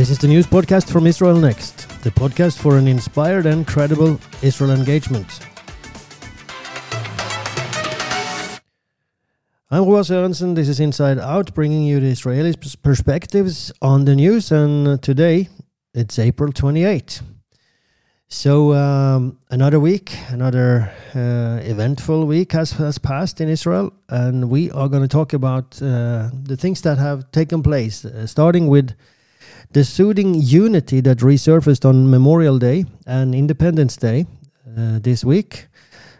This is the news podcast from Israel Next, the podcast for an inspired and credible Israel engagement. I'm Roa Sørensen. This is Inside Out, bringing you the Israeli perspectives on the news. And today it's April 28. So um, another week, another uh, eventful week has, has passed in Israel, and we are going to talk about uh, the things that have taken place, uh, starting with the soothing unity that resurfaced on Memorial Day and Independence Day uh, this week.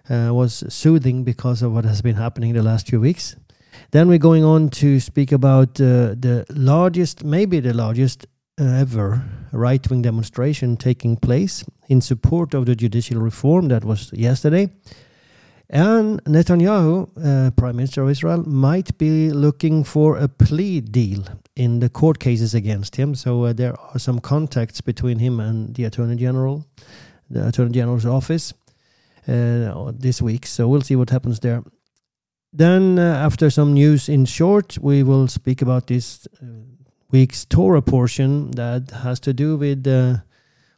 Uh, was soothing because of what has been happening the last few weeks. Then we're going on to speak about uh, the largest, maybe the largest ever right wing demonstration taking place in support of the judicial reform that was yesterday. And Netanyahu, uh, Prime Minister of Israel, might be looking for a plea deal in the court cases against him. So uh, there are some contacts between him and the Attorney General, the Attorney General's office uh, this week. So we'll see what happens there. Then, uh, after some news in short, we will speak about this uh, week's Torah portion that has to do with uh,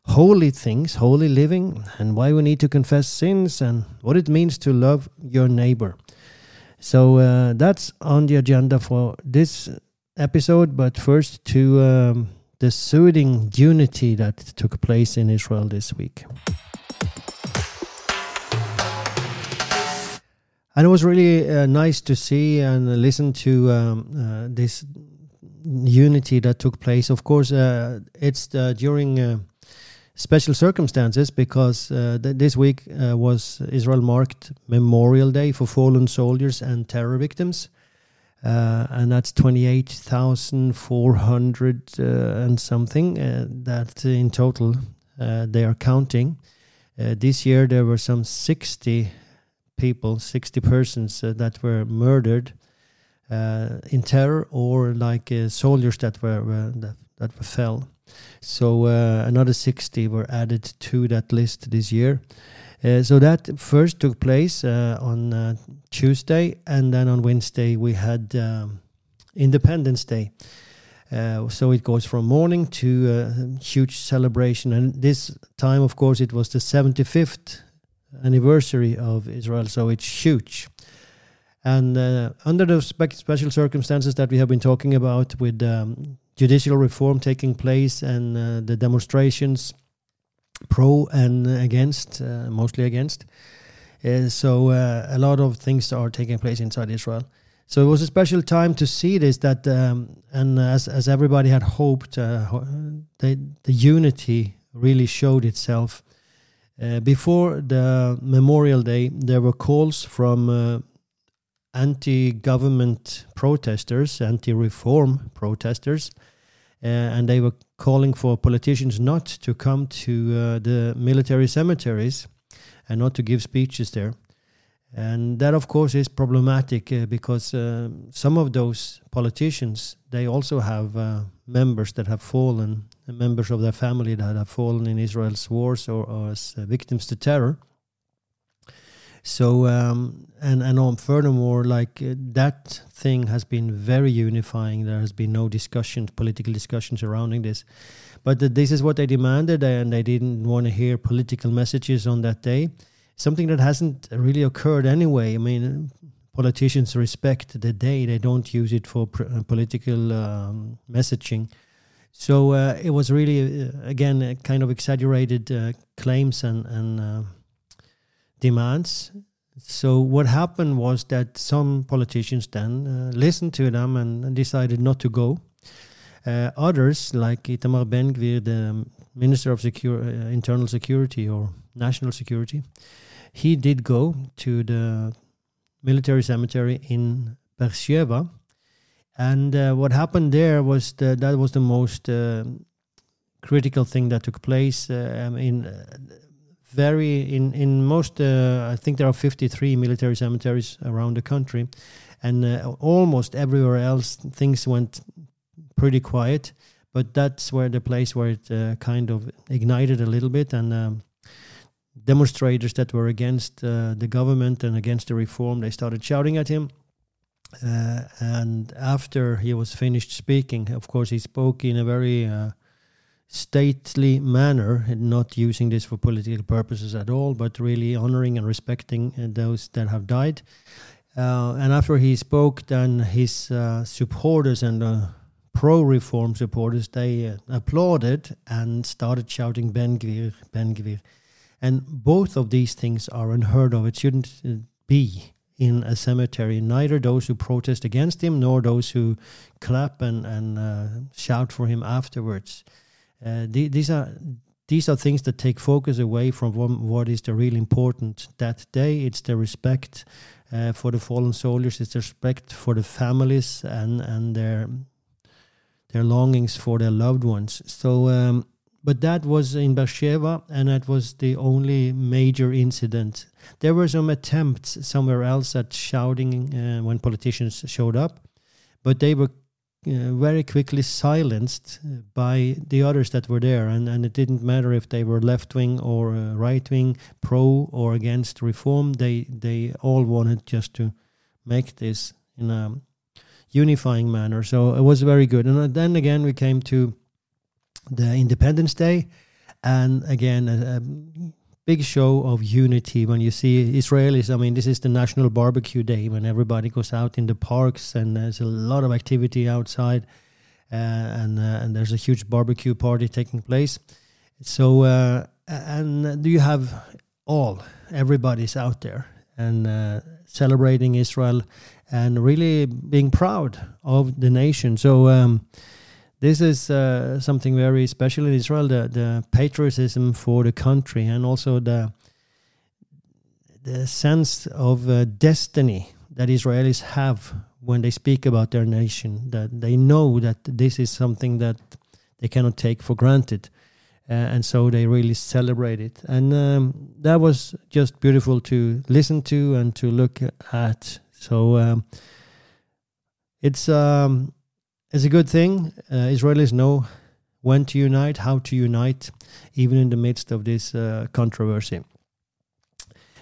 holy things, holy living, and why we need to confess sins and what it means to love your neighbor. So uh, that's on the agenda for this episode. But first, to um, the soothing unity that took place in Israel this week. And it was really uh, nice to see and listen to um, uh, this unity that took place. Of course, uh, it's uh, during uh, special circumstances because uh, th- this week was Israel marked Memorial Day for fallen soldiers and terror victims. Uh, and that's 28,400 and something that in total they are counting. this year there were some 60 people, 60 persons that were murdered uh, in terror or like uh, soldiers that were, were that, that were fell. So uh, another 60 were added to that list this year. Uh, so that first took place uh, on uh, Tuesday, and then on Wednesday we had um, Independence Day. so it goes from morning to a huge celebration, and this time, of course, it was the 75th anniversary of Israel, so it's huge. And uh, under those spe- special circumstances that we have been talking about, with um, judicial reform taking place and uh, the demonstrations pro and against, uh, mostly against, uh, so uh, a lot of things are taking place inside Israel. So it was a special time to see this. That um, and as as everybody had hoped, uh, the unity really showed itself. before the Memorial Day, there were calls from anti government protesters, anti reform protesters, uh, and they were calling for politicians not to come to uh, the military cemeteries and not to give speeches there. And that, of course, is problematic uh, because uh, some of those politicians they also have uh, members that have fallen, members of their family that have fallen in Israel's wars or, or as uh, victims to terror. So um, and and on furthermore, like uh, that thing has been very unifying. There has been no discussions, political discussions surrounding this. But uh, this is what they demanded, and they didn't want to hear political messages on that day. Something that hasn't really occurred anyway. I mean, politicians respect the day; they don't use it for uh, political um, messaging. So uh, it was really, uh, again, kind of exaggerated uh, claims and and demands. So what happened was that some politicians then uh, listened to them and, decided not to go. Uh, others, like Itamar Ben Gvir, the Minister of Secure, uh, Internal Security or National Security, he did go to the military cemetery in Beersheba. And uh, what happened there was the, that was the most uh, critical thing that took place. Uh, I mean, very in in most. Uh, I think there are 53 military cemeteries around the country, and uh, almost everywhere else things went pretty quiet. But that's where the place where it uh, kind of ignited a little bit, and um, demonstrators that were against uh, the government and against the reform they started shouting at him. Uh, and after he was finished speaking, of course, he spoke in a very uh, stately manner, and not using this for political purposes at all, but really honoring and respecting uh, those that have died. Uh, and after he spoke, then his uh, supporters and uh, pro-reform supporters they uh, applauded and started shouting "Ben Gvir, Ben Gvir," and both of these things are unheard of. It shouldn't uh, be in a cemetery. Neither those who protest against him nor those who clap and and shout for him afterwards. The, these are these are things that take focus away from what is the real important that day. It's the respect uh, for the fallen soldiers. It's the respect for the families and and their their longings for their loved ones. So, um, but that was in Beersheba, and that was the only major incident. There were some attempts somewhere else at shouting uh, when politicians showed up, but they were uh, very quickly silenced by the others that were there, and, and it didn't matter if they were left wing or uh, right wing, pro or against reform. They they all wanted just to make this in a unifying manner. So it was very good. And uh, then again, we came to the Independence Day, and again a, a big show of unity when you see Israelis. I mean, this is the National Barbecue Day when everybody goes out in the parks and there's a lot of activity outside, uh, and uh, and there's a huge barbecue party taking place. So uh, and do you have all everybody's out there and uh, celebrating Israel and really being proud of the nation. So. Um, this is uh, something very special in Israel the, the patriotism for the country and also the the sense of uh, destiny that Israelis have when they speak about their nation that they know that this is something that they cannot take for granted uh, and so they really celebrate it. And um, that was just beautiful to listen to and to look at. So um, it's um, it's a good thing. Uh, Israelis know when to unite, how to unite, even in the midst of this uh, controversy.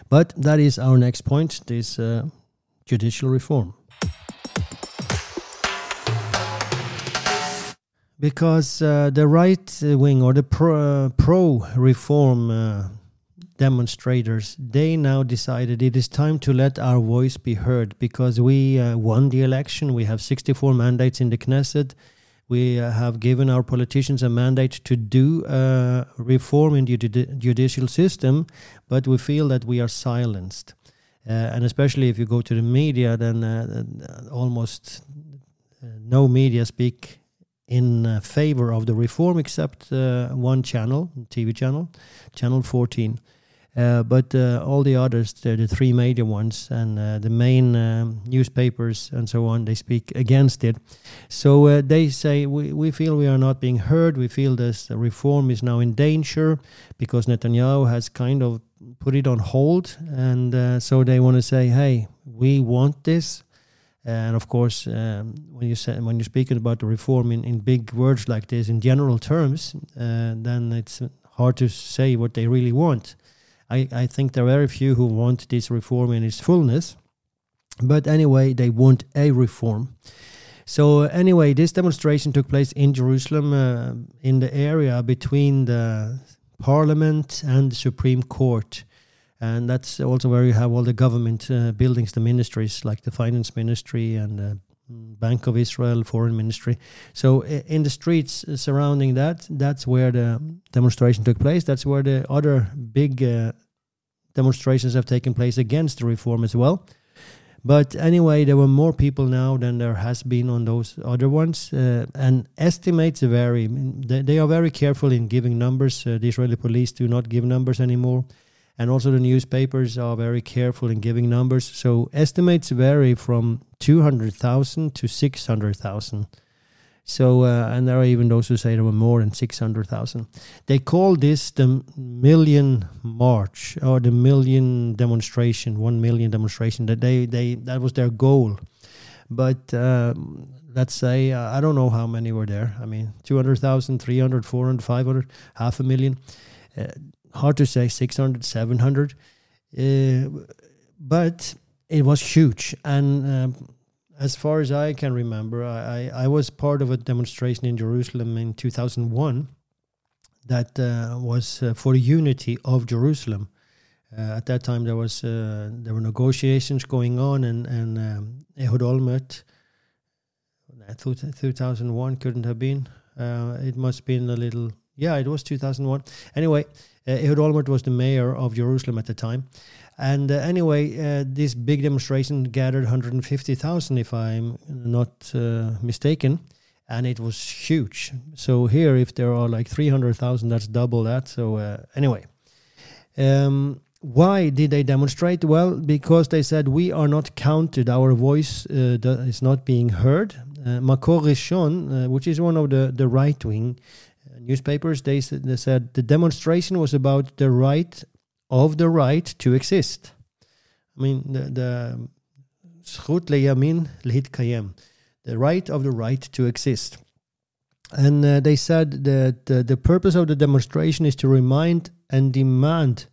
But that is our next point this uh, judicial reform. Because uh, the right wing or the pro, pro reform uh, demonstrators, they now decided it is time to let our voice be heard because we uh, won the election. We have 64 mandates in the Knesset. We uh, have given our politicians a mandate to do uh, reform in the judicial system, but we feel that we are silenced. Uh, and especially if you go to the media, then uh, uh, almost no media speak in favor of the reform except one channel, TV channel, Channel 14. Uh, but uh, all the others, the, three major ones and uh, the main newspapers and so on, they speak against it. So uh, they say, we, we feel we are not being heard. We feel this reform is now in danger because Netanyahu has kind of put it on hold. And uh, so they want to say, hey, we want this. And of course, um, when you say, when you're speaking about the reform in, in big words like this, in general terms, then it's hard to say what they really want. I, I think there are very few who want this reform in its fullness. But anyway, they want a reform. So anyway, this demonstration took place in Jerusalem, uh, in the area between the Parliament and the Supreme Court, and that's also where you have all the government uh, buildings, the ministries like the Finance Ministry and the Bank of Israel, Foreign Ministry. So in the streets surrounding that, that's where the demonstration took place. That's where the other big uh, demonstrations have taken place against the reform as well. But anyway, there were more people now than there has been on those other ones, uh, and estimates vary. They, they, are very careful in giving numbers. Uh, the Israeli police do not give numbers anymore and also the newspapers are very careful in giving numbers. So estimates vary from 200,000 to 600,000. So, uh, and there are even those who say there were more than 600,000. They call this the Million March or the Million Demonstration, one million demonstration. That they, they that was their goal. But um, let's say, uh, I don't know how many were there. I mean, 200,000, 300, 400, 500, half a million. Uh, hard to say 600 700 uh, but it was huge and um, as far as i can remember I, I, was part of a demonstration in jerusalem in 2001 that uh, was uh, for the unity of Jerusalem. Uh, at that time, there was uh, there were negotiations going on, and and um, Ehud Olmert, 2001 couldn't have been. Uh, it must have been a little. Yeah, it was 2001. Anyway, uh, Ehud Olmert was the mayor of Jerusalem at the time, and uh, anyway, uh, this big demonstration gathered 150,000, if I'm not uh, mistaken, and it was huge. So here, if there are like 300,000, that's double that. So uh, anyway. Um, why did they demonstrate? Well, because they said we are not counted, our voice uh, is not being heard. Uh, Makor Rishon, uh, which is one of the, the right wing newspapers, they, they said the demonstration was about the right of the right to exist. I mean, the, the leyamin lehitkayem, the right of the right to exist. And uh, they said that uh, the purpose of the demonstration is to remind and demand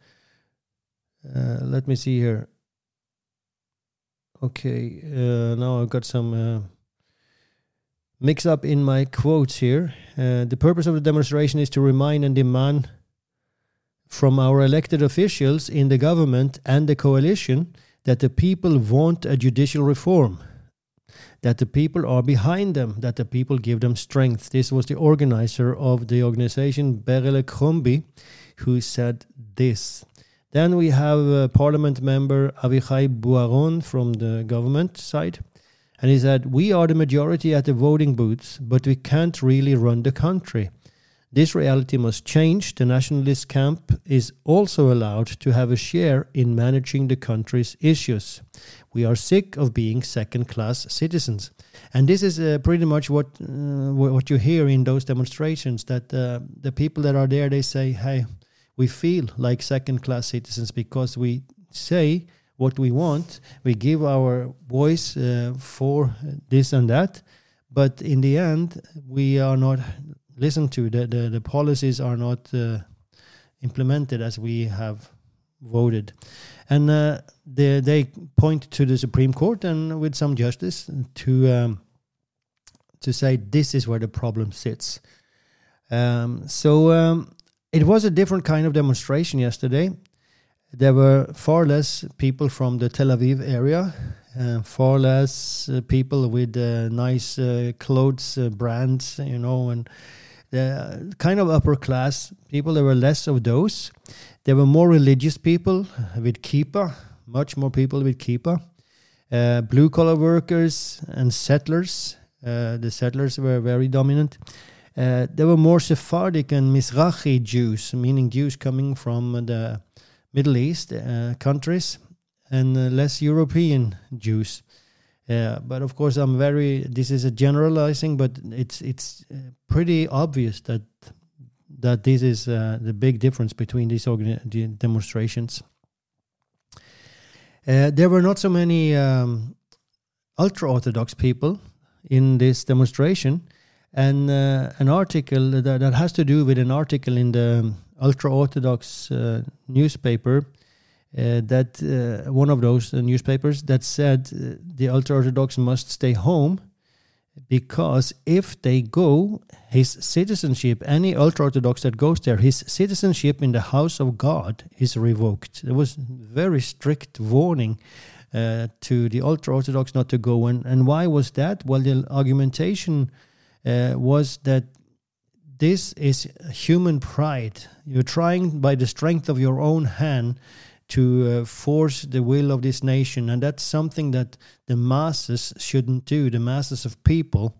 uh, let me see here. Okay, uh, now I've got some uh, mix up in my quotes here. Uh, the purpose of the demonstration is to remind and demand from our elected officials in the government and the coalition that the people want a judicial reform, that the people are behind them, that the people give them strength. This was the organizer of the organization, Berele Krombi, who said this. Then we have uh, Parliament member Avichai Boaron from the government side. And he said, We are the majority at the voting booths, but we can't really run the country. This reality must change. The nationalist camp is also allowed to have a share in managing the country's issues. We are sick of being second class citizens. And this is uh, pretty much what, uh, what you hear in those demonstrations that uh, the people that are there, they say, Hey, we feel like second class citizens because we say what we want, we give our voice uh, for this and that, but in the end, we are not listened to. The, the, the policies are not uh, implemented as we have voted. And uh, they, they point to the Supreme Court and with some justice to um, to say this is where the problem sits. Um, so um, it was a different kind of demonstration yesterday. There were far less people from the Tel Aviv area, uh, far less uh, people with uh, nice uh, clothes uh, brands, you know, and the kind of upper class people. There were less of those. There were more religious people with kippah, much more people with kippah. Uh, blue collar workers and settlers. the settlers were very dominant. Uh, there were more Sephardic and Mizrahi Jews, meaning Jews coming from the Middle East uh, countries, and uh, less European Jews. Uh, but of course, I'm very. This is a generalizing, but it's it's uh, pretty obvious that that this is the big difference between these demonstrations. there were not so many um, ultra Orthodox people in this demonstration and uh, an article that, that has to do with an article in the ultra orthodox uh, newspaper uh, that uh, one of those uh, newspapers that said uh, the ultra orthodox must stay home because if they go his citizenship any ultra orthodox that goes there his citizenship in the house of god is revoked. There was very strict warning to the ultra orthodox not to go and and why was that? Well the argumentation uh, was that this is human pride. You're trying by the strength of your own hand to uh, force the will of this nation, and that's something that the masses shouldn't do. The masses of people.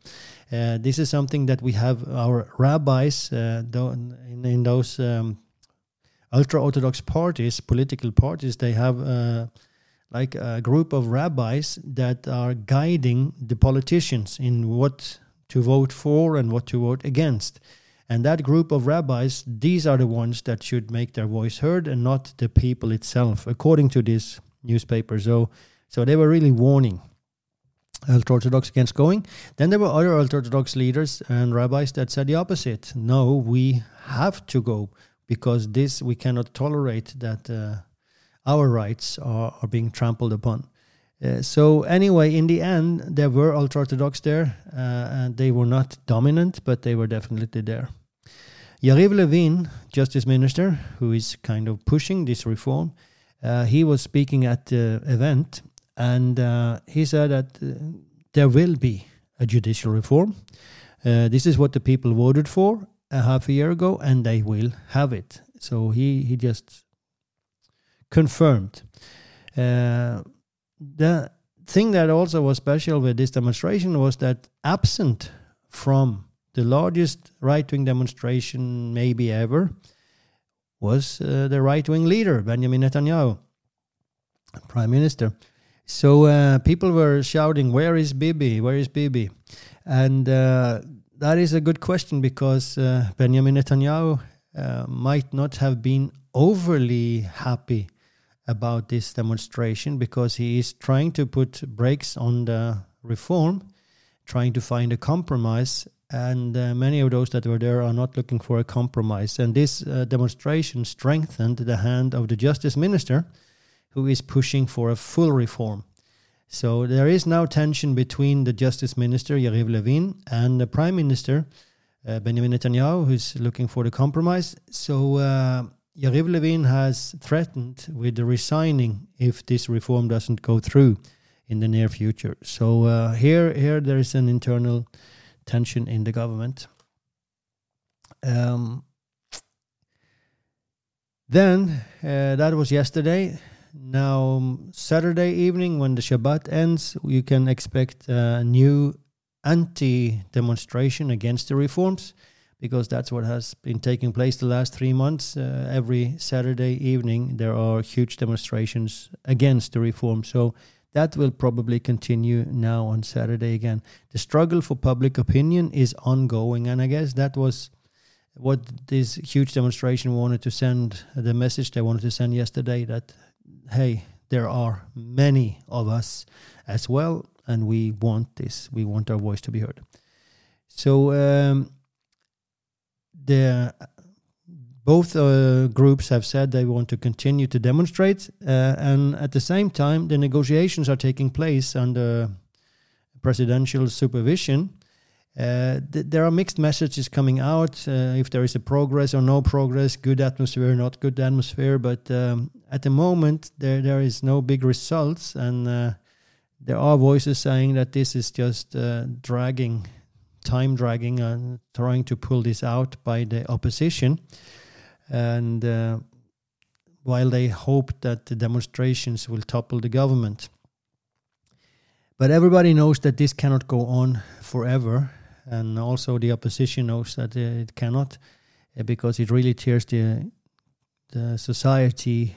Uh, this is something that we have our rabbis uh, in, in, those um, ultra orthodox parties, political parties. They have uh, like a group of rabbis that are guiding the politicians in what to vote for and what to vote against. And that group of rabbis, these are the ones that should make their voice heard and not the people itself, according to this newspaper. So, so they were really warning ultra Orthodox against going. Then there were other ultra Orthodox leaders and rabbis that said the opposite. No, we have to go because this we cannot tolerate that uh, our rights are, are being trampled upon. Uh, so anyway, in the end, there were ultra orthodox there, uh, and they were not dominant, but they were definitely there. Yariv Levin, Justice Minister, who is kind of pushing this reform, uh, he was speaking at the event and uh, he said that uh, there will be a judicial reform. This is what the people voted for a half a year ago, and they will have it. So he, he just confirmed. The thing that also was special with this demonstration was that absent from the largest right wing demonstration maybe ever was uh, the right wing leader, Benjamin Netanyahu, prime minister. So uh, people were shouting, Where is Bibi? Where is Bibi? And uh, that is a good question because uh, Benjamin Netanyahu uh, might not have been overly happy about this demonstration because he is trying to put brakes on the reform, trying to find a compromise. And uh, many of those that were there are not looking for a compromise. And this uh, demonstration strengthened the hand of the justice minister who is pushing for a full reform. So there is now tension between the justice minister, Yariv Levin, and the prime minister, uh, Benjamin Netanyahu, who's looking for the compromise. So uh, Yariv Levin has threatened with resigning if this reform doesn't go through in the near future. So uh, here, here there is an internal tension in the government. Um, then uh, that was yesterday. Now, Saturday evening, when the Shabbat ends, you can expect a new anti demonstration against the reforms because that's what has been taking place the last three months. Uh, every Saturday evening, there are huge demonstrations against the reform. So that will probably continue now on Saturday again. The struggle for public opinion is ongoing, and I guess that was what this huge demonstration wanted to send the message they wanted to send yesterday that hey, there are many of us as well, and we want this. We want our voice to be heard. So um, the both uh, groups have said they want to continue to demonstrate, uh, and at the same time, the negotiations are taking place under presidential supervision uh, th- there are mixed messages coming out uh, if there is a progress or no progress, good atmosphere, not good atmosphere. But um, at the moment, there there is no big results, and uh, there are voices saying that this is just uh, dragging, time dragging, and trying to pull this out by the opposition. And uh, while they hope that the demonstrations will topple the government. But everybody knows that this cannot go on forever and also the opposition knows that uh, it cannot uh, because it really tears the the society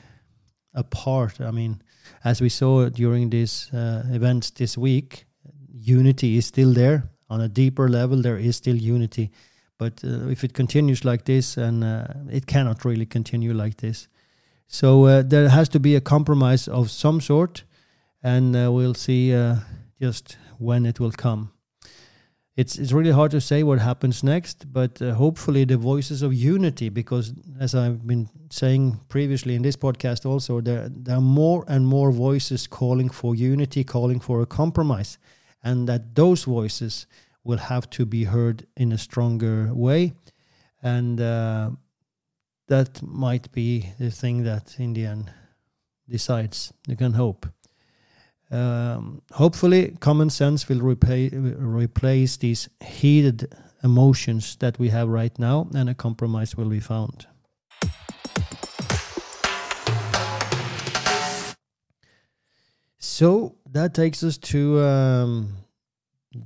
apart. I mean, as we saw during these uh, events this week, unity is still there on a deeper level. There is still unity, but uh, if it continues like this, and uh, it cannot really continue like this, so uh, there has to be a compromise of some sort, and we'll see just when it will come. It's it's really hard to say what happens next, but uh, hopefully the voices of unity, because as I've been saying previously in this podcast, also there there are more and more voices calling for unity, calling for a compromise, and that those voices will have to be heard in a stronger way, and uh, that might be the thing that in the end decides. You can hope. Um, hopefully, common sense will repay, replace these heated emotions that we have right now, and a compromise will be found. So that takes us to um,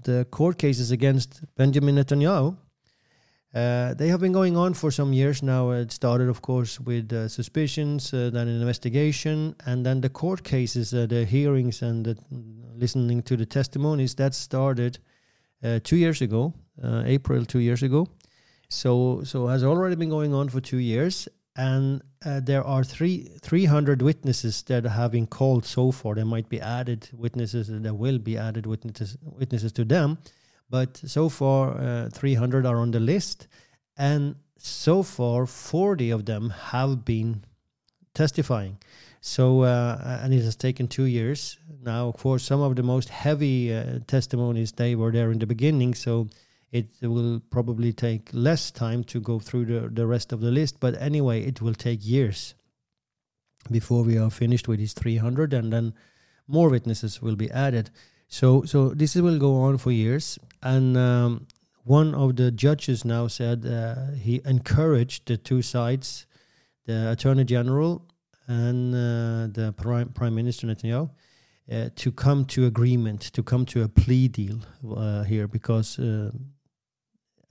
the court cases against Benjamin Netanyahu. Uh, they have been going on for some years now. It started, of course, with uh, suspicions, uh, then an investigation, and then the court cases, uh, the hearings, and the, listening to the testimonies. That started uh, two years ago, uh, April two years ago. So, so has already been going on for two years, and there are three three hundred witnesses that have been called so far. There might be added witnesses. There will be added witnesses witnesses to them but so far, uh, 300 are on the list, and so far, 40 of them have been testifying. So, uh, and it has taken two years. Now, of course, some of the most heavy uh, testimonies, they were there in the beginning. So it will probably take less time to go through the, the rest of the list, but anyway, it will take years before we are finished with these 300, and then more witnesses will be added. So, so this will go on for years, and um, one of the judges now said uh, he encouraged the two sides, the attorney general and uh, the prime, prime minister Netanyahu, uh, to come to agreement, to come to a plea deal uh, here, because uh,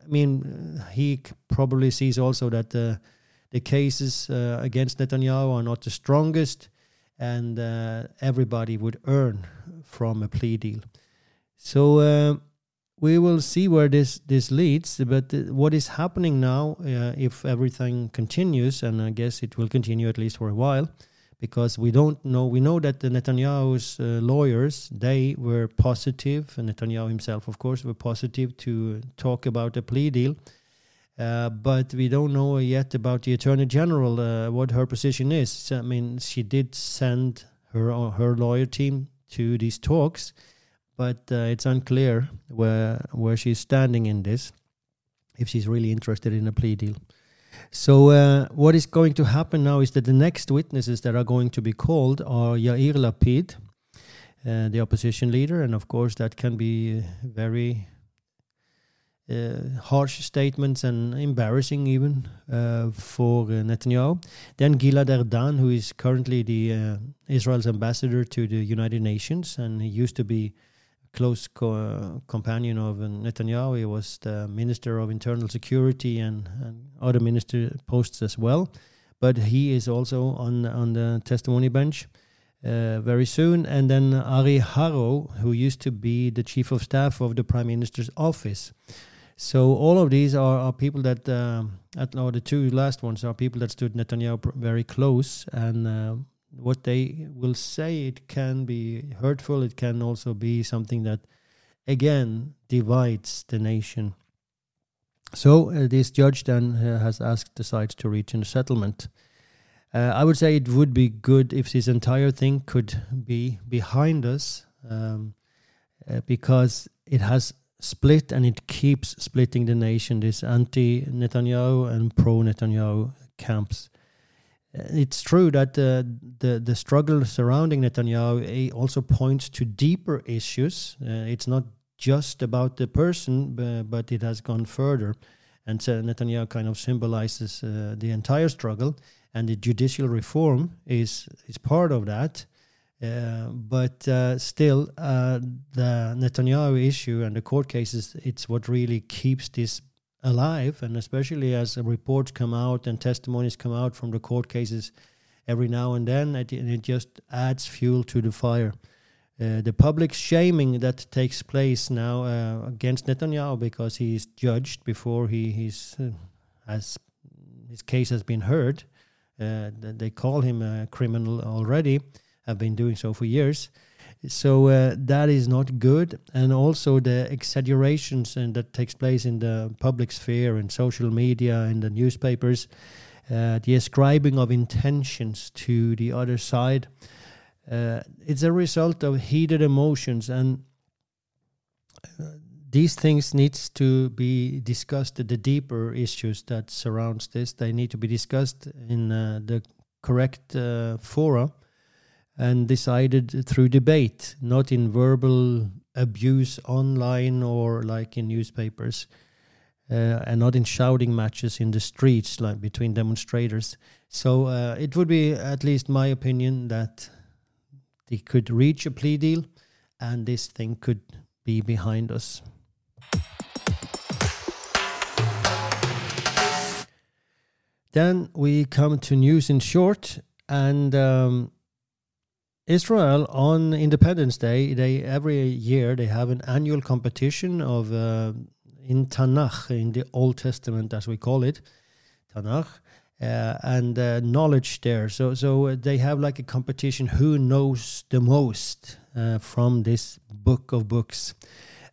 I mean, uh, he probably sees also that uh, the cases uh, against Netanyahu are not the strongest, and uh, everybody would earn from a plea deal. So uh, we will see where this this leads. But uh, what is happening now, if everything continues, and I guess it will continue at least for a while, because we don't know. We know that the Netanyahu's uh, lawyers they were positive, and Netanyahu himself, of course, were positive to talk about a plea deal. Uh, but we don't know yet about the attorney general uh, what her position is. So, I mean, she did send her her lawyer team to these talks, but uh, it's unclear where where she's standing in this. If she's really interested in a plea deal. So uh, what is going to happen now is that the next witnesses that are going to be called are Yair Lapid, uh, the opposition leader, and of course that can be very uh, harsh statements and embarrassing even uh, for uh, Netanyahu. Then Gilad Erdan, who is currently the uh, Israel's ambassador to the United Nations, and he used to be close co- companion of Netanyahu. He was the Minister of Internal Security and, and, other minister posts as well. But he is also on on the testimony bench uh, very soon. And then Ari Harow, who used to be the chief of staff of the Prime Minister's office. So all of these are, are people that, uh, at, or the two last ones are people that stood Netanyahu very close and uh, what they will say it can be hurtful. It can also be something that again divides the nation. So uh, this judge then uh, has asked the sides to reach a settlement. Uh, i would say it would be good if this entire thing could be behind us um, uh, because it has split and it keeps splitting the nation. This anti netanyahu and pro netanyahu camps it's true that uh, the the struggle surrounding Netanyahu also points to deeper issues. Uh, it's not just about the person, but it has gone further. And so Netanyahu kind of symbolizes uh, the entire struggle, and the judicial reform is is part of that. Uh, but uh, still, uh, the Netanyahu issue and the court cases, it's what really keeps this alive, and especially as reports come out and testimonies come out from the court cases every now and then, it, it just adds fuel to the fire. Uh, the public shaming that takes place now uh, against Netanyahu because he is judged before he he's uh, has his case has been heard. Uh, they call him a criminal already. Have been doing so for years. So uh, that is not good, and also the exaggerations and that takes place in the public sphere and social media and the newspapers, uh, the ascribing of intentions to the other side. Uh, it's a result of heated emotions, and uh, these things needs to be discussed. The deeper issues that surrounds this, they need to be discussed in uh, the correct uh, fora and decided through debate, not in verbal abuse online or like in newspapers, uh, and not in shouting matches in the streets like between demonstrators. So uh, it would be, at least my opinion, that they could reach a plea deal, and this thing could be behind us. Then we come to news in short, and um, Israel on Independence Day, they every year they have an annual competition of uh, in Tanakh, in the Old Testament as we call it, Tanakh, uh, and uh, knowledge there. So so they have like a competition who knows the most uh, from this book of books,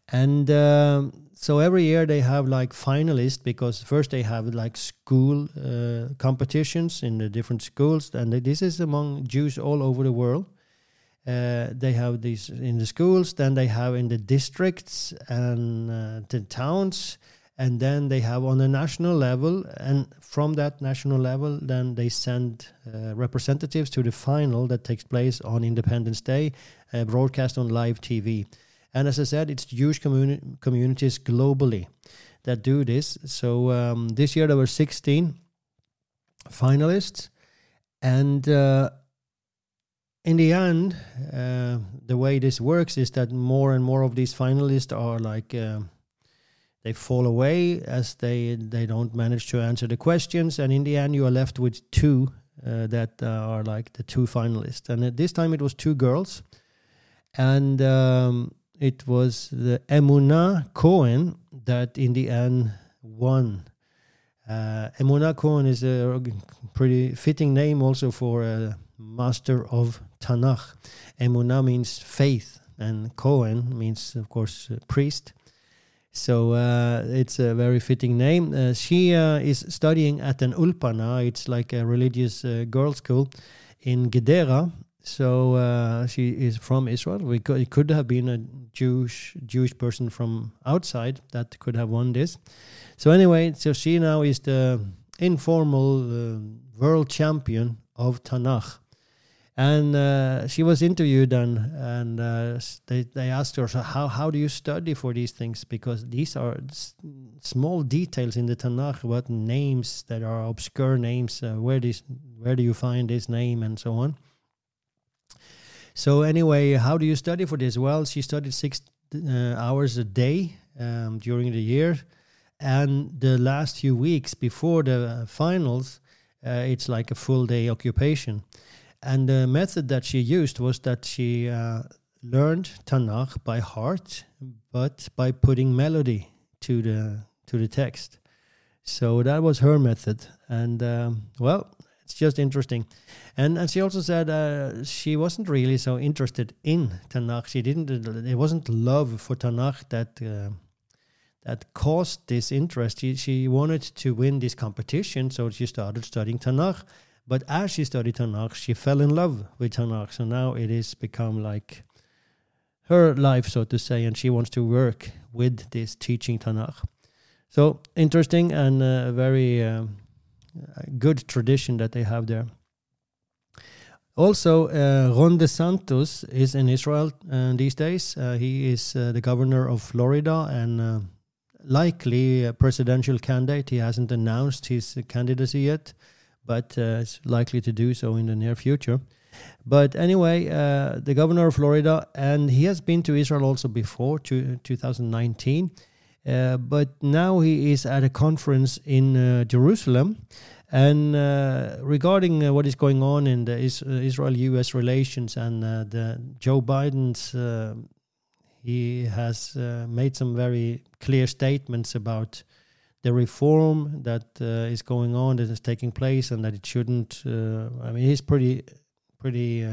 and. Um, so every year they have like finalists because first they have like school uh, competitions in the different schools and this is among Jews all over the world Uh, they have these in the schools, then they have in the districts and uh, the towns, and then they have on a national level. And from that national level, then they send uh, representatives to the final that takes place on Independence Day, uh, broadcast on live TV. And as I said, it's huge communi- communities globally that do this. So um, this year there were 16 finalists, and uh, in the end, uh, the way this works is that more and more of these finalists are like uh, they fall away as they they don't manage to answer the questions, and in the end, you are left with two uh, that are like the two finalists. And at this time, it was two girls, and um, it was the Emuna Cohen that in the end won. Uh, Emuna Cohen is a pretty fitting name also for a master of Tanakh. Emuna means faith, and Cohen means, of course, priest. So uh, it's a very fitting name. Uh, she uh, is studying at an ulpana. It's like a religious uh, girls' school in Gedera, so uh, she is from Israel. We could, it could have been a Jewish Jewish person from outside that could have won this. So anyway, so she now is the informal uh, world champion of Tanakh, and uh, she was interviewed and and uh, they they asked her so how how do you study for these things because these are small details in the Tanakh what names that are obscure names. Uh, where this where do you find this name and so on. So anyway, how do you study for this? Well, she studied six uh, hours a day um, during the year, and the last few weeks before the finals, uh, it's like a full day occupation. And the method that she used was that she uh, learned Tanakh by heart, but by putting melody to the to the text. So that was her method, and um, well, it's just interesting. And and she also said uh, she wasn't really so interested in Tanakh. She didn't. It wasn't love for Tanakh that uh, that caused this interest. She she wanted to win this competition, so she started studying Tanakh. But as she studied Tanakh, she fell in love with Tanakh. So now it has become like her life, so to say, and she wants to work with this teaching Tanakh. So interesting and uh, very um, good tradition that they have there. Also, uh, Ron DeSantis is in Israel uh, these days. Uh, he is uh, the governor of Florida and uh, likely a presidential candidate. He hasn't announced his candidacy yet, but uh, is likely to do so in the near future. But anyway, the governor of Florida, and he has been to Israel also before, to 2019. Uh, but now he is at a conference in uh, Jerusalem. And uh, regarding uh, what is going on in the is- uh, Israel-U.S. relations and uh, the Joe Biden's, he has made some very clear statements about the reform that is going on, that is taking place, and that it shouldn't. I mean, he's pretty, pretty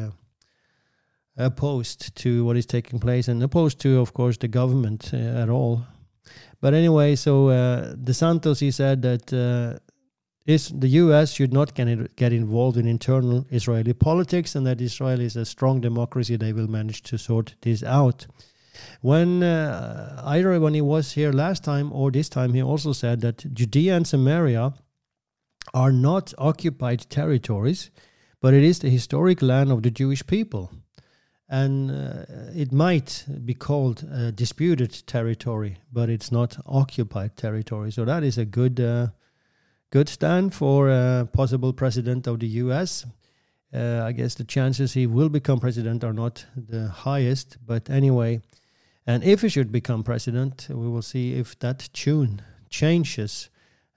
opposed to what is taking place, and opposed to, of course, the government at all. But anyway, so uh, DeSantis he said that uh, is the U.S. should not get, get involved in internal Israeli politics, and that Israel is a strong democracy. They will manage to sort this out. When uh, either when he was here last time or this time, he also said that Judea and Samaria are not occupied territories, but it is the historic land of the Jewish people and uh, it might be called disputed territory, but it's not occupied territory. So that is a good, uh, good stand for a possible president of the U.S. Uh, I guess the chances he will become president are not the highest, but anyway, and if he should become president, we will see if that tune changes.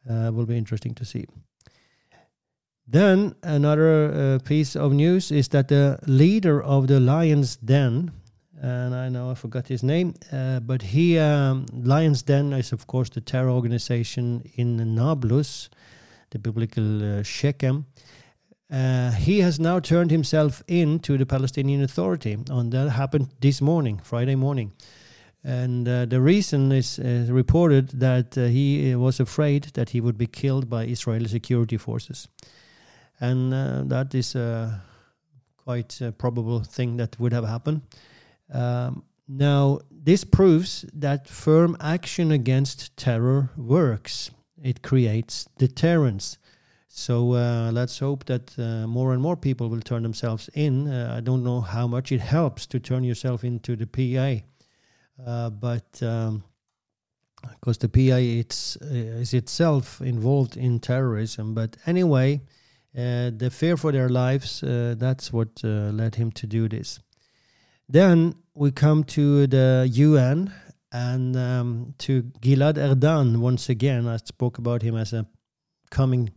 Uh, will be interesting to see. Then another uh, piece of news is that the leader of the Lions Den, and I know I forgot his name, uh, but he um, Lions Den is of course the terror organization in Nablus, the biblical uh, Shechem. Uh, he has now turned himself in to the Palestinian Authority, and that happened this morning, Friday morning. And uh, the reason is uh, reported that uh, he was afraid that he would be killed by Israeli security forces and uh, that is a quite a probable thing that would have happened. Um, now, this proves that firm action against terror works. It creates deterrence. So uh, let's hope that uh, more and more people will turn themselves in. Uh, I don't know how much it helps to turn yourself into the PA, uh, but um, because the PA it's, uh, is itself involved in terrorism. But anyway, uh, the fear for their lives, uh, that's what uh, led him to do this. Then we come to the UN and um, to Gilad Erdan once again. I spoke about him as a coming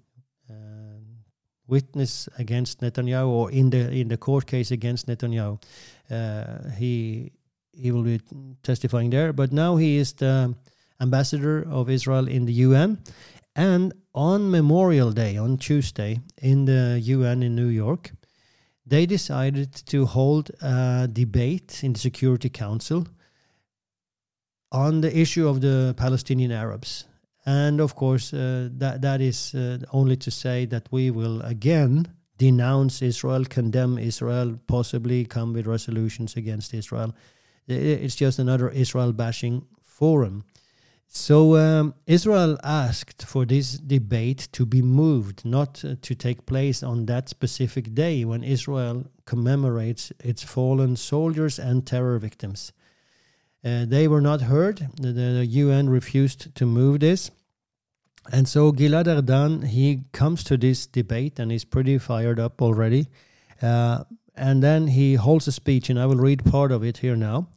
uh, witness against Netanyahu or in the in the court case against Netanyahu. Uh, he he will be testifying there, but now he is the ambassador of Israel in the UN. And on Memorial Day, on Tuesday, in the UN in New York, they decided to hold a debate in the Security Council on the issue of the Palestinian Arabs. And of course, uh, that that is uh, only to say that we will again denounce Israel, condemn Israel, possibly come with resolutions against Israel. It's just another Israel bashing forum. So um, Israel asked for this debate to be moved, not uh, to take place on that specific day when Israel commemorates its fallen soldiers and terror victims. Uh, they were not heard. The, the, UN refused to move this. And so Gilad Erdan, he comes to this debate and he's pretty fired up already. Uh, and then he holds a speech, and I will read part of it here now.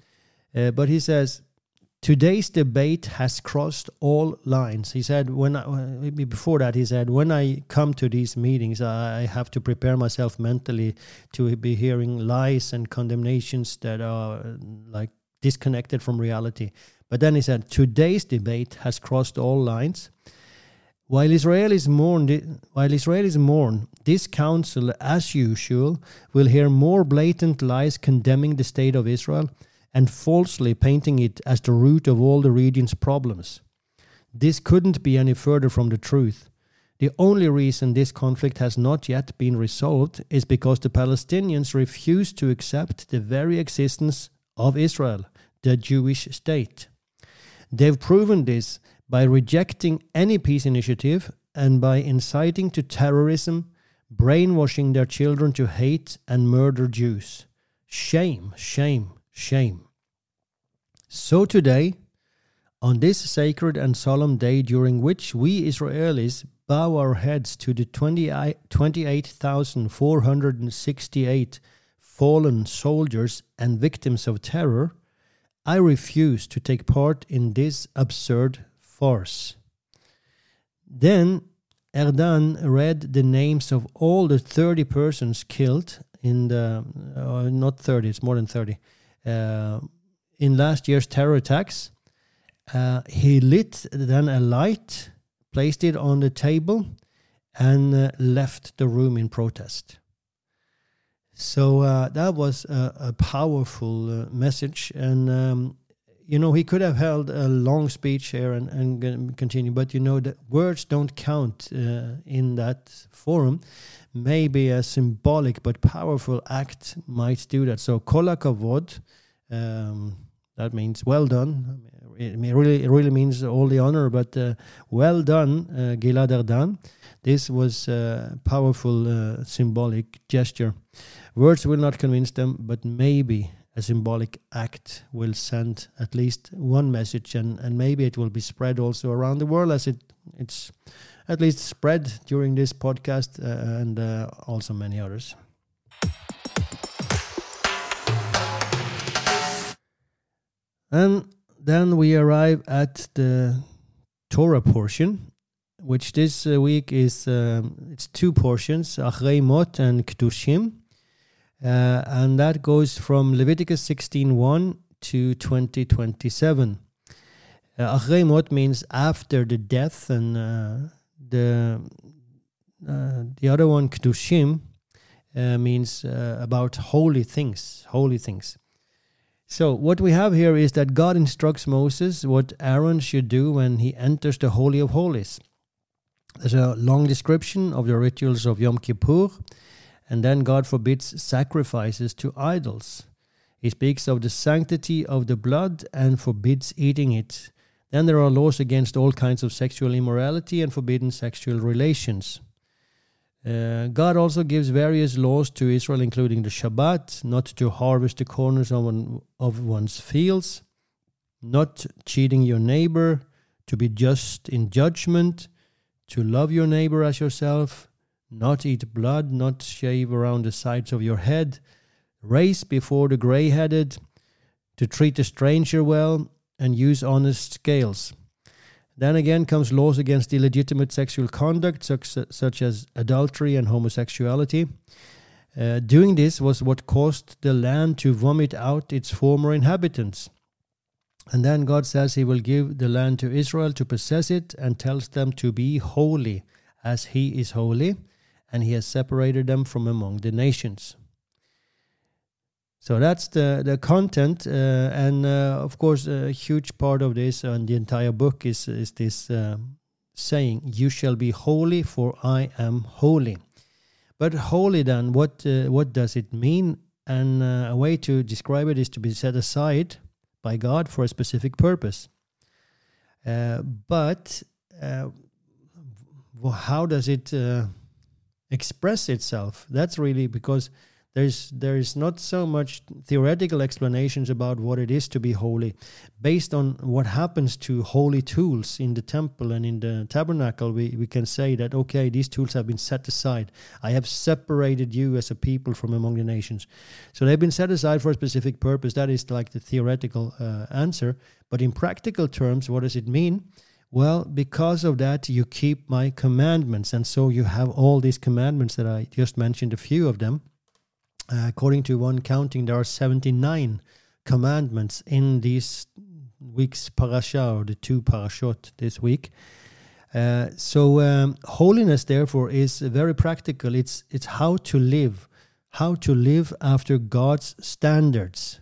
Uh, but he says, Today's debate has crossed all lines. He said, when I, before that, he said, when I come to these meetings, I have to prepare myself mentally to be hearing lies and condemnations that are like disconnected from reality. But then he said, today's debate has crossed all lines. While Israelis mourn, while Israelis mourn, this council, as usual, will hear more blatant lies condemning the state of Israel and falsely painting it as the root of all the region's problems. This couldn't be any further from the truth. The only reason this conflict has not yet been resolved is because the Palestinians refuse to accept the very existence of Israel, the Jewish state. They've proven this by rejecting any peace initiative and by inciting to terrorism, brainwashing their children to hate and murder Jews. Shame, shame, shame. So today, on this sacred and solemn day during which we Israelis bow our heads to the 28,468 fallen soldiers and victims of terror, I refuse to take part in this absurd farce. Then Erdan read the names of all the 30 persons killed in the, uh, not 30, it's more than 30, uh, in last year's terror attacks. Uh, he lit then a light, placed it on the table, and uh, left the room in protest. So uh, that was a, a powerful uh, message, and um, you know he could have held a long speech here and, and continue, but you know the words don't count uh, in that forum. Maybe a symbolic but powerful act might do that. So kolakavod. Um, that means well done. It really, it really means all the honor, but uh, well done, uh, Gilad Erdan. This was a powerful uh, symbolic gesture. Words will not convince them, but maybe a symbolic act will send at least one message, and, and maybe it will be spread also around the world as it it's at least spread during this podcast uh, and uh, also many others. And then we arrive at the Torah portion, which this uh, week is um, it's two portions, Achrei Mot and Kedoshim. Uh, and that goes from Leviticus 16.1 to 2027. Uh, Achrei Mot means after the death, and uh, the uh, the other one, Kedoshim, uh, means uh, about holy things, holy things. So, what we have here is that God instructs Moses what Aaron should do when he enters the Holy of Holies. There's a long description of the rituals of Yom Kippur, And then God forbids sacrifices to idols. He speaks of the sanctity of the blood and forbids eating it. Then there are laws against all kinds of sexual immorality and forbidden sexual relations. Uh, God also gives various laws to Israel, including the Shabbat, not to harvest the corners of, one, of one's fields, not cheating your neighbor, to be just in judgment, to love your neighbor as yourself, not eat blood, not shave around the sides of your head, race before the gray headed, to treat a stranger well, and use honest scales. Then again comes laws against illegitimate sexual conduct, such, such as adultery and homosexuality. Uh, doing this was what caused the land to vomit out its former inhabitants. And then God says He will give the land to Israel to possess it and tells them to be holy as He is holy, and He has separated them from among the nations. So that's the the content, uh, and uh, of course, a huge part of this and the entire book is is this uh, saying, "You shall be holy, for I am holy." But holy, then, what uh, what does it mean? And uh, a way to describe it is to be set aside by God for a specific purpose. Uh, but how does it express itself? That's really because there's there's not so much theoretical explanations about what it is to be holy based on what happens to holy tools in the temple and in the tabernacle. We, we can say that okay these tools have been set aside. I have separated you as a people from among the nations. So they've been set aside for a specific purpose. That is like the theoretical uh, answer. But in practical terms what does it mean well, because of that, you keep my commandments. And so you have all these commandments that I just mentioned, a few of them. Uh, according to one counting, there are 79 commandments in this week's parasha, or the two parashot this week. Uh, so um, holiness, therefore, is very practical. It's it's how to live, how to live after God's standards,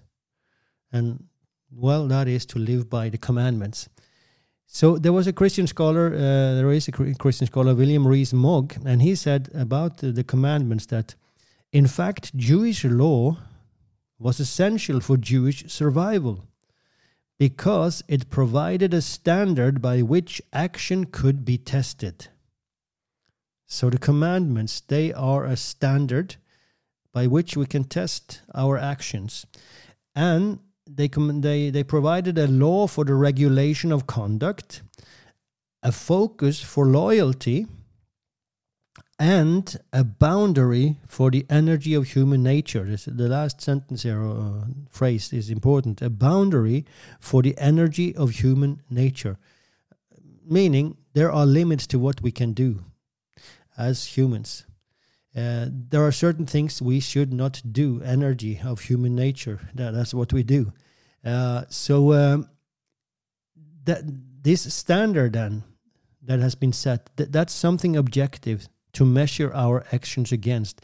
and well, that is to live by the commandments. So there was a Christian scholar, uh, there is a Christian scholar, William Rees-Mogg, and he said about the commandments that in fact, Jewish law was essential for Jewish survival because it provided a standard by which action could be tested. So the commandments, they are a standard by which we can test our actions. And they, they, they provided a law for the regulation of conduct, a focus for loyalty, and a boundary for the energy of human nature. This, the last sentence here, uh, phrase is important. A boundary for the energy of human nature. Meaning, there are limits to what we can do as humans. Uh, there are certain things we should not do, energy of human nature. That, that's what we do. Uh, so, um, that this standard then that has been set, that, that's something objective to measure our actions against.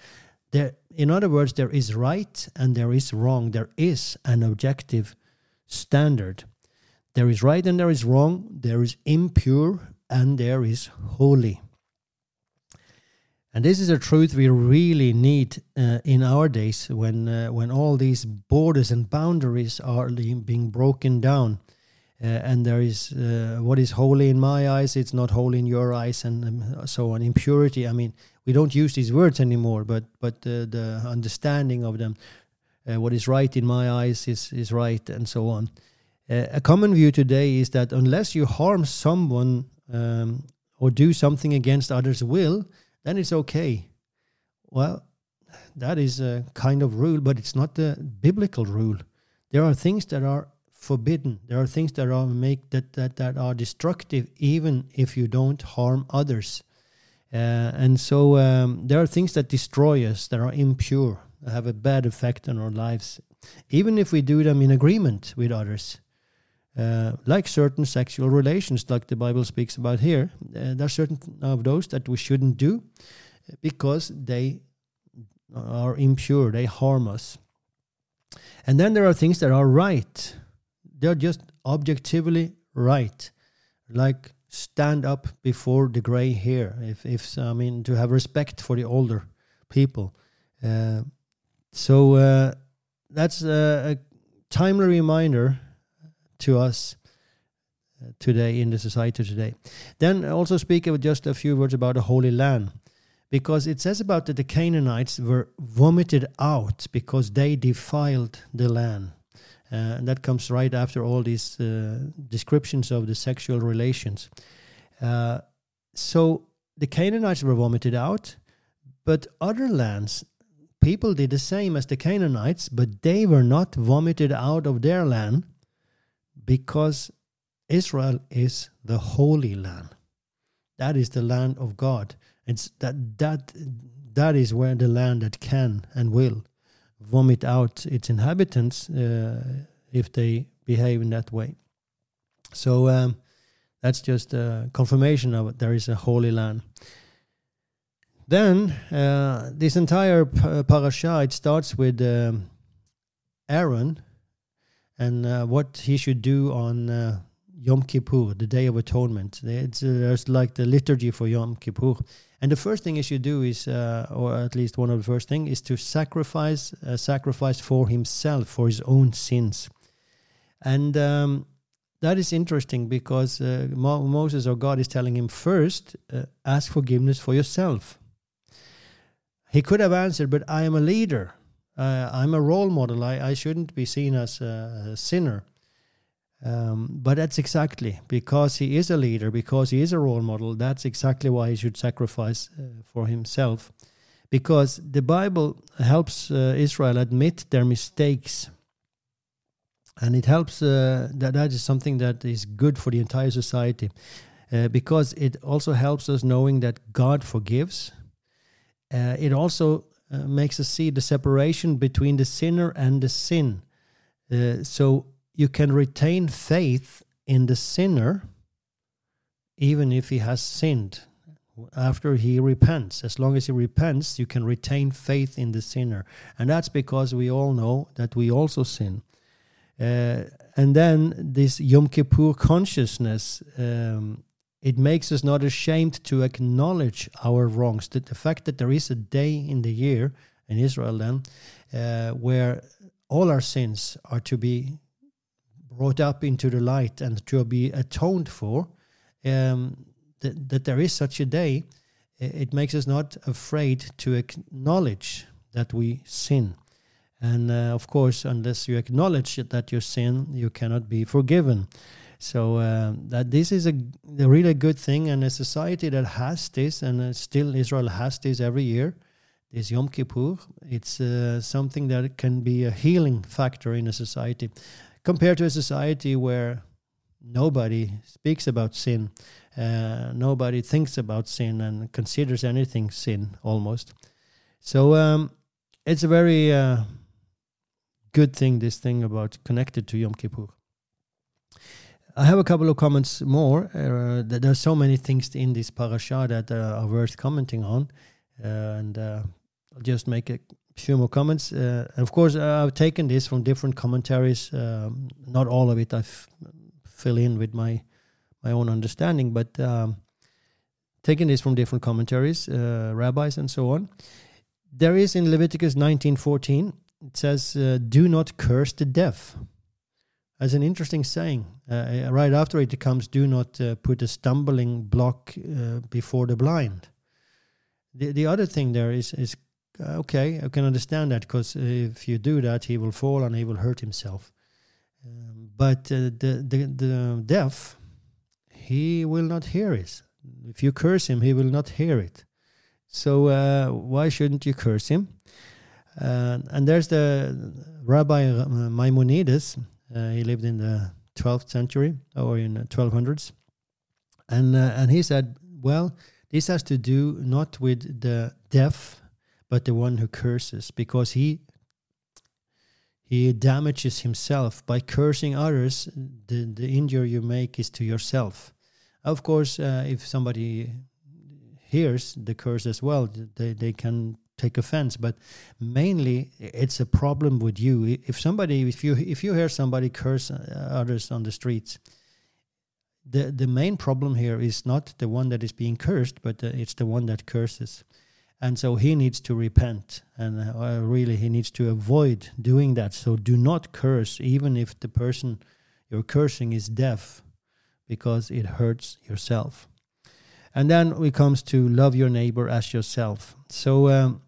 There, in other words, there is right and there is wrong. There is an objective standard. There is right and there is wrong. There is impure and there is holy. And this is a truth we really need uh, in our days when uh, when all these borders and boundaries are being broken down. Uh, and there is uh, what is holy in my eyes it's not holy in your eyes and um, so on impurity i mean we don't use these words anymore but but uh, the understanding of them uh, what is right in my eyes is is right and so on a common view today is that unless you harm someone um, or do something against others will then it's okay well that is a kind of rule but it's not the biblical rule there are things that are forbidden. There are things that are make that that, that are destructive, even if you don't harm others. Uh, and so um, there are things that destroy us, that are impure, that have a bad effect on our lives, even if we do them in agreement with others. Uh, like certain sexual relations, like the Bible speaks about here, uh, there are certain of those that we shouldn't do because they are impure, they harm us. And then there are things that are right, they're just objectively right. Like stand up before the gray hair. If if I mean to have respect for the older people. Uh, so uh, that's a, a timely reminder to us uh, today in the society today. Then also speak of just a few words about the Holy Land, because it says about that the Canaanites were vomited out because they defiled the land. Uh, and that comes right after all these uh, descriptions of the sexual relations. Uh, so the Canaanites were vomited out, but other lands, people did the same as the Canaanites, but they were not vomited out of their land because Israel is the holy land. That is the land of God. It's that that that is where the land that can and will vomit out its inhabitants uh, if they behave in that way. So um, that's just a confirmation of it. There is a holy land. Then uh, this entire parasha it starts with um, Aaron and uh, what he should do on uh, Yom Kippur, the Day of Atonement. It's, uh, there's like the liturgy for Yom Kippur. And the first thing he should do is, uh, or at least one of the first thing, is to sacrifice, uh, sacrifice for himself, for his own sins. And um, that is interesting because uh, Mo- Moses or God is telling him first, ask forgiveness for yourself. He could have answered, but I am a leader. Uh, I'm a role model. I, I shouldn't be seen as a, a sinner. Um, but that's exactly because he is a leader, because he is a role model. That's exactly why he should sacrifice uh, for himself. Because the Bible helps uh, Israel admit their mistakes and it helps uh, that that is something that is good for the entire society uh, because it also helps us knowing that God forgives. Uh, it also uh, makes us see the separation between the sinner and the sin. Uh, so you can retain faith in the sinner even if he has sinned after he repents. As long as he repents, you can retain faith in the sinner. And that's because we all know that we also sin. Uh, and then this Yom Kippur consciousness, um, it makes us not ashamed to acknowledge our wrongs. That the fact that there is a day in the year in Israel then uh, where all our sins are to be brought up into the light and to be atoned for, um, that, that there is such a day, it makes us not afraid to acknowledge that we sin. And uh, of course, unless you acknowledge that you sin, you cannot be forgiven. So uh, that this is a, a, really good thing, and a society that has this, and uh, still Israel has this every year, this Yom Kippur. It's uh, something that can be a healing factor in a society, compared to a society where nobody speaks about sin, uh, nobody thinks about sin and considers anything sin almost. So um, it's a very uh, good thing, this thing about connected to Yom Kippur. I have a couple of comments more. Uh, there are so many things in this parasha that uh, are worth commenting on, uh, and uh, I'll just make a few more comments. Uh, of course, uh, I've taken this from different commentaries. Um, not all of it I fill in with my my own understanding, but um, taking this from different commentaries, rabbis, and so on. There is in Leviticus 19:14 it says, "Do not curse the deaf." As an interesting saying. Uh, uh, right after it comes, "Do not uh, put a stumbling block uh, before the blind." The the other thing there is is uh, okay. I can understand that because if you do that, he will fall and he will hurt himself. Um, but the the the deaf, he will not hear it. If you curse him, he will not hear it. So why shouldn't you curse him? Uh, and there's the Rabbi uh, Maimonides. Uh, he lived in the 12th century or in the 1200s. And, and he said, well, this has to do not with the deaf, but the one who curses, because he he damages himself by cursing others. The the injury you make is to yourself. Of course, uh, if somebody hears the curse as well, they they can take offense but mainly it's a problem with you. If somebody if you if you hear somebody curse uh, others on the streets the the main problem here is not the one that is being cursed but uh, it's the one that curses. And so he needs to repent and uh, really he needs to avoid doing that. So do not curse even if the person you're cursing is deaf because it hurts yourself. And then we comes to love your neighbor as yourself. So um,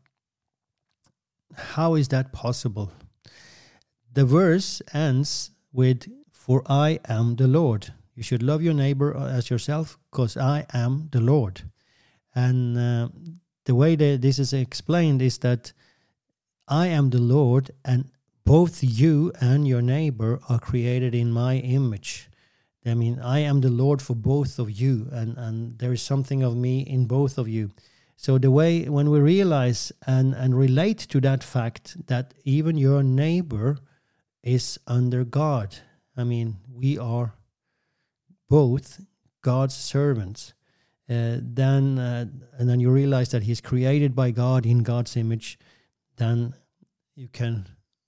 how is that possible the verse ends with for i am the lord you should love your neighbor as yourself because i am the lord and uh, the way that this is explained is that I am the Lord, and both you and your neighbor are created in my image. I mean, I am the Lord for both of you, and, and there is something of me in both of you. So, the way when we realize and, and relate to that fact that even your neighbor is under God, I mean, we are both God's servants uh, then uh, and then you realize that he's created by God in God's image, then you can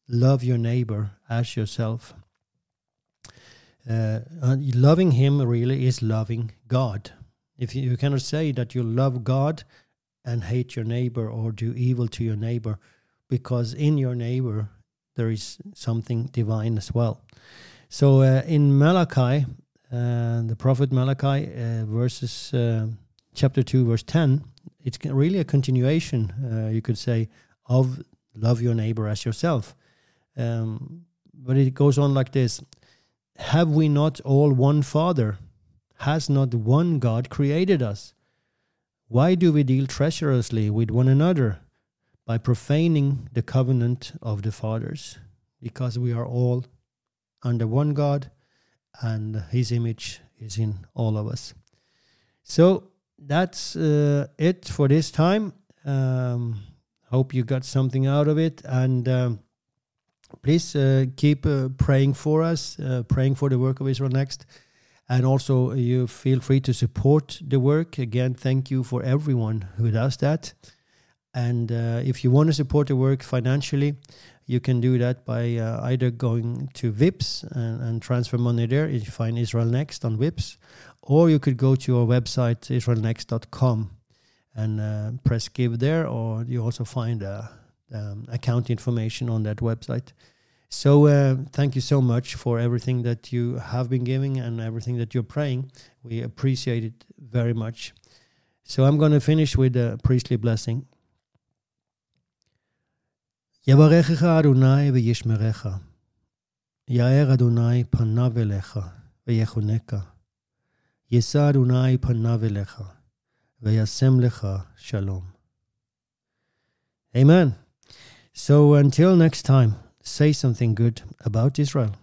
love your neighbor as yourself. Uh, loving him really is loving God. If you, you cannot say that you love God and hate your neighbor or do evil to your neighbor, because in your neighbor there is something divine as well. So uh, in Malachi, uh, the prophet Malachi, uh, verses uh, chapter 2, verse 10, it's really a continuation, uh, you could say, of love your neighbor as yourself. Um, but it goes on like this Have we not all one Father? Has not one God created us? Why do we deal treacherously with one another? By profaning the covenant of the fathers. Because we are all under one God and his image is in all of us. So that's uh, it for this time. Um, hope you got something out of it, and um, please uh, keep uh, praying for us, uh, praying for the work of Israel Next, and also you feel free to support the work. Again, thank you for everyone who does that. And uh, if you want to support the work financially, you can do that by uh, either going to Vipps and, and, transfer money there. You find Israel Next on Vipps, or you could go to our website israelnext.com and uh, press give there, or you also find uh, um, account information on that website. So uh, thank you so much for everything that you have been giving and everything that you're praying. We appreciate it very much. So I'm going to finish with a priestly blessing. יברכך אדוני וישמרך. יאר אדוני פניו אליך ויחונקה. יישא אדוני פניו אליך וישם לך שלום. Amen. So until next time, say something good about Israel.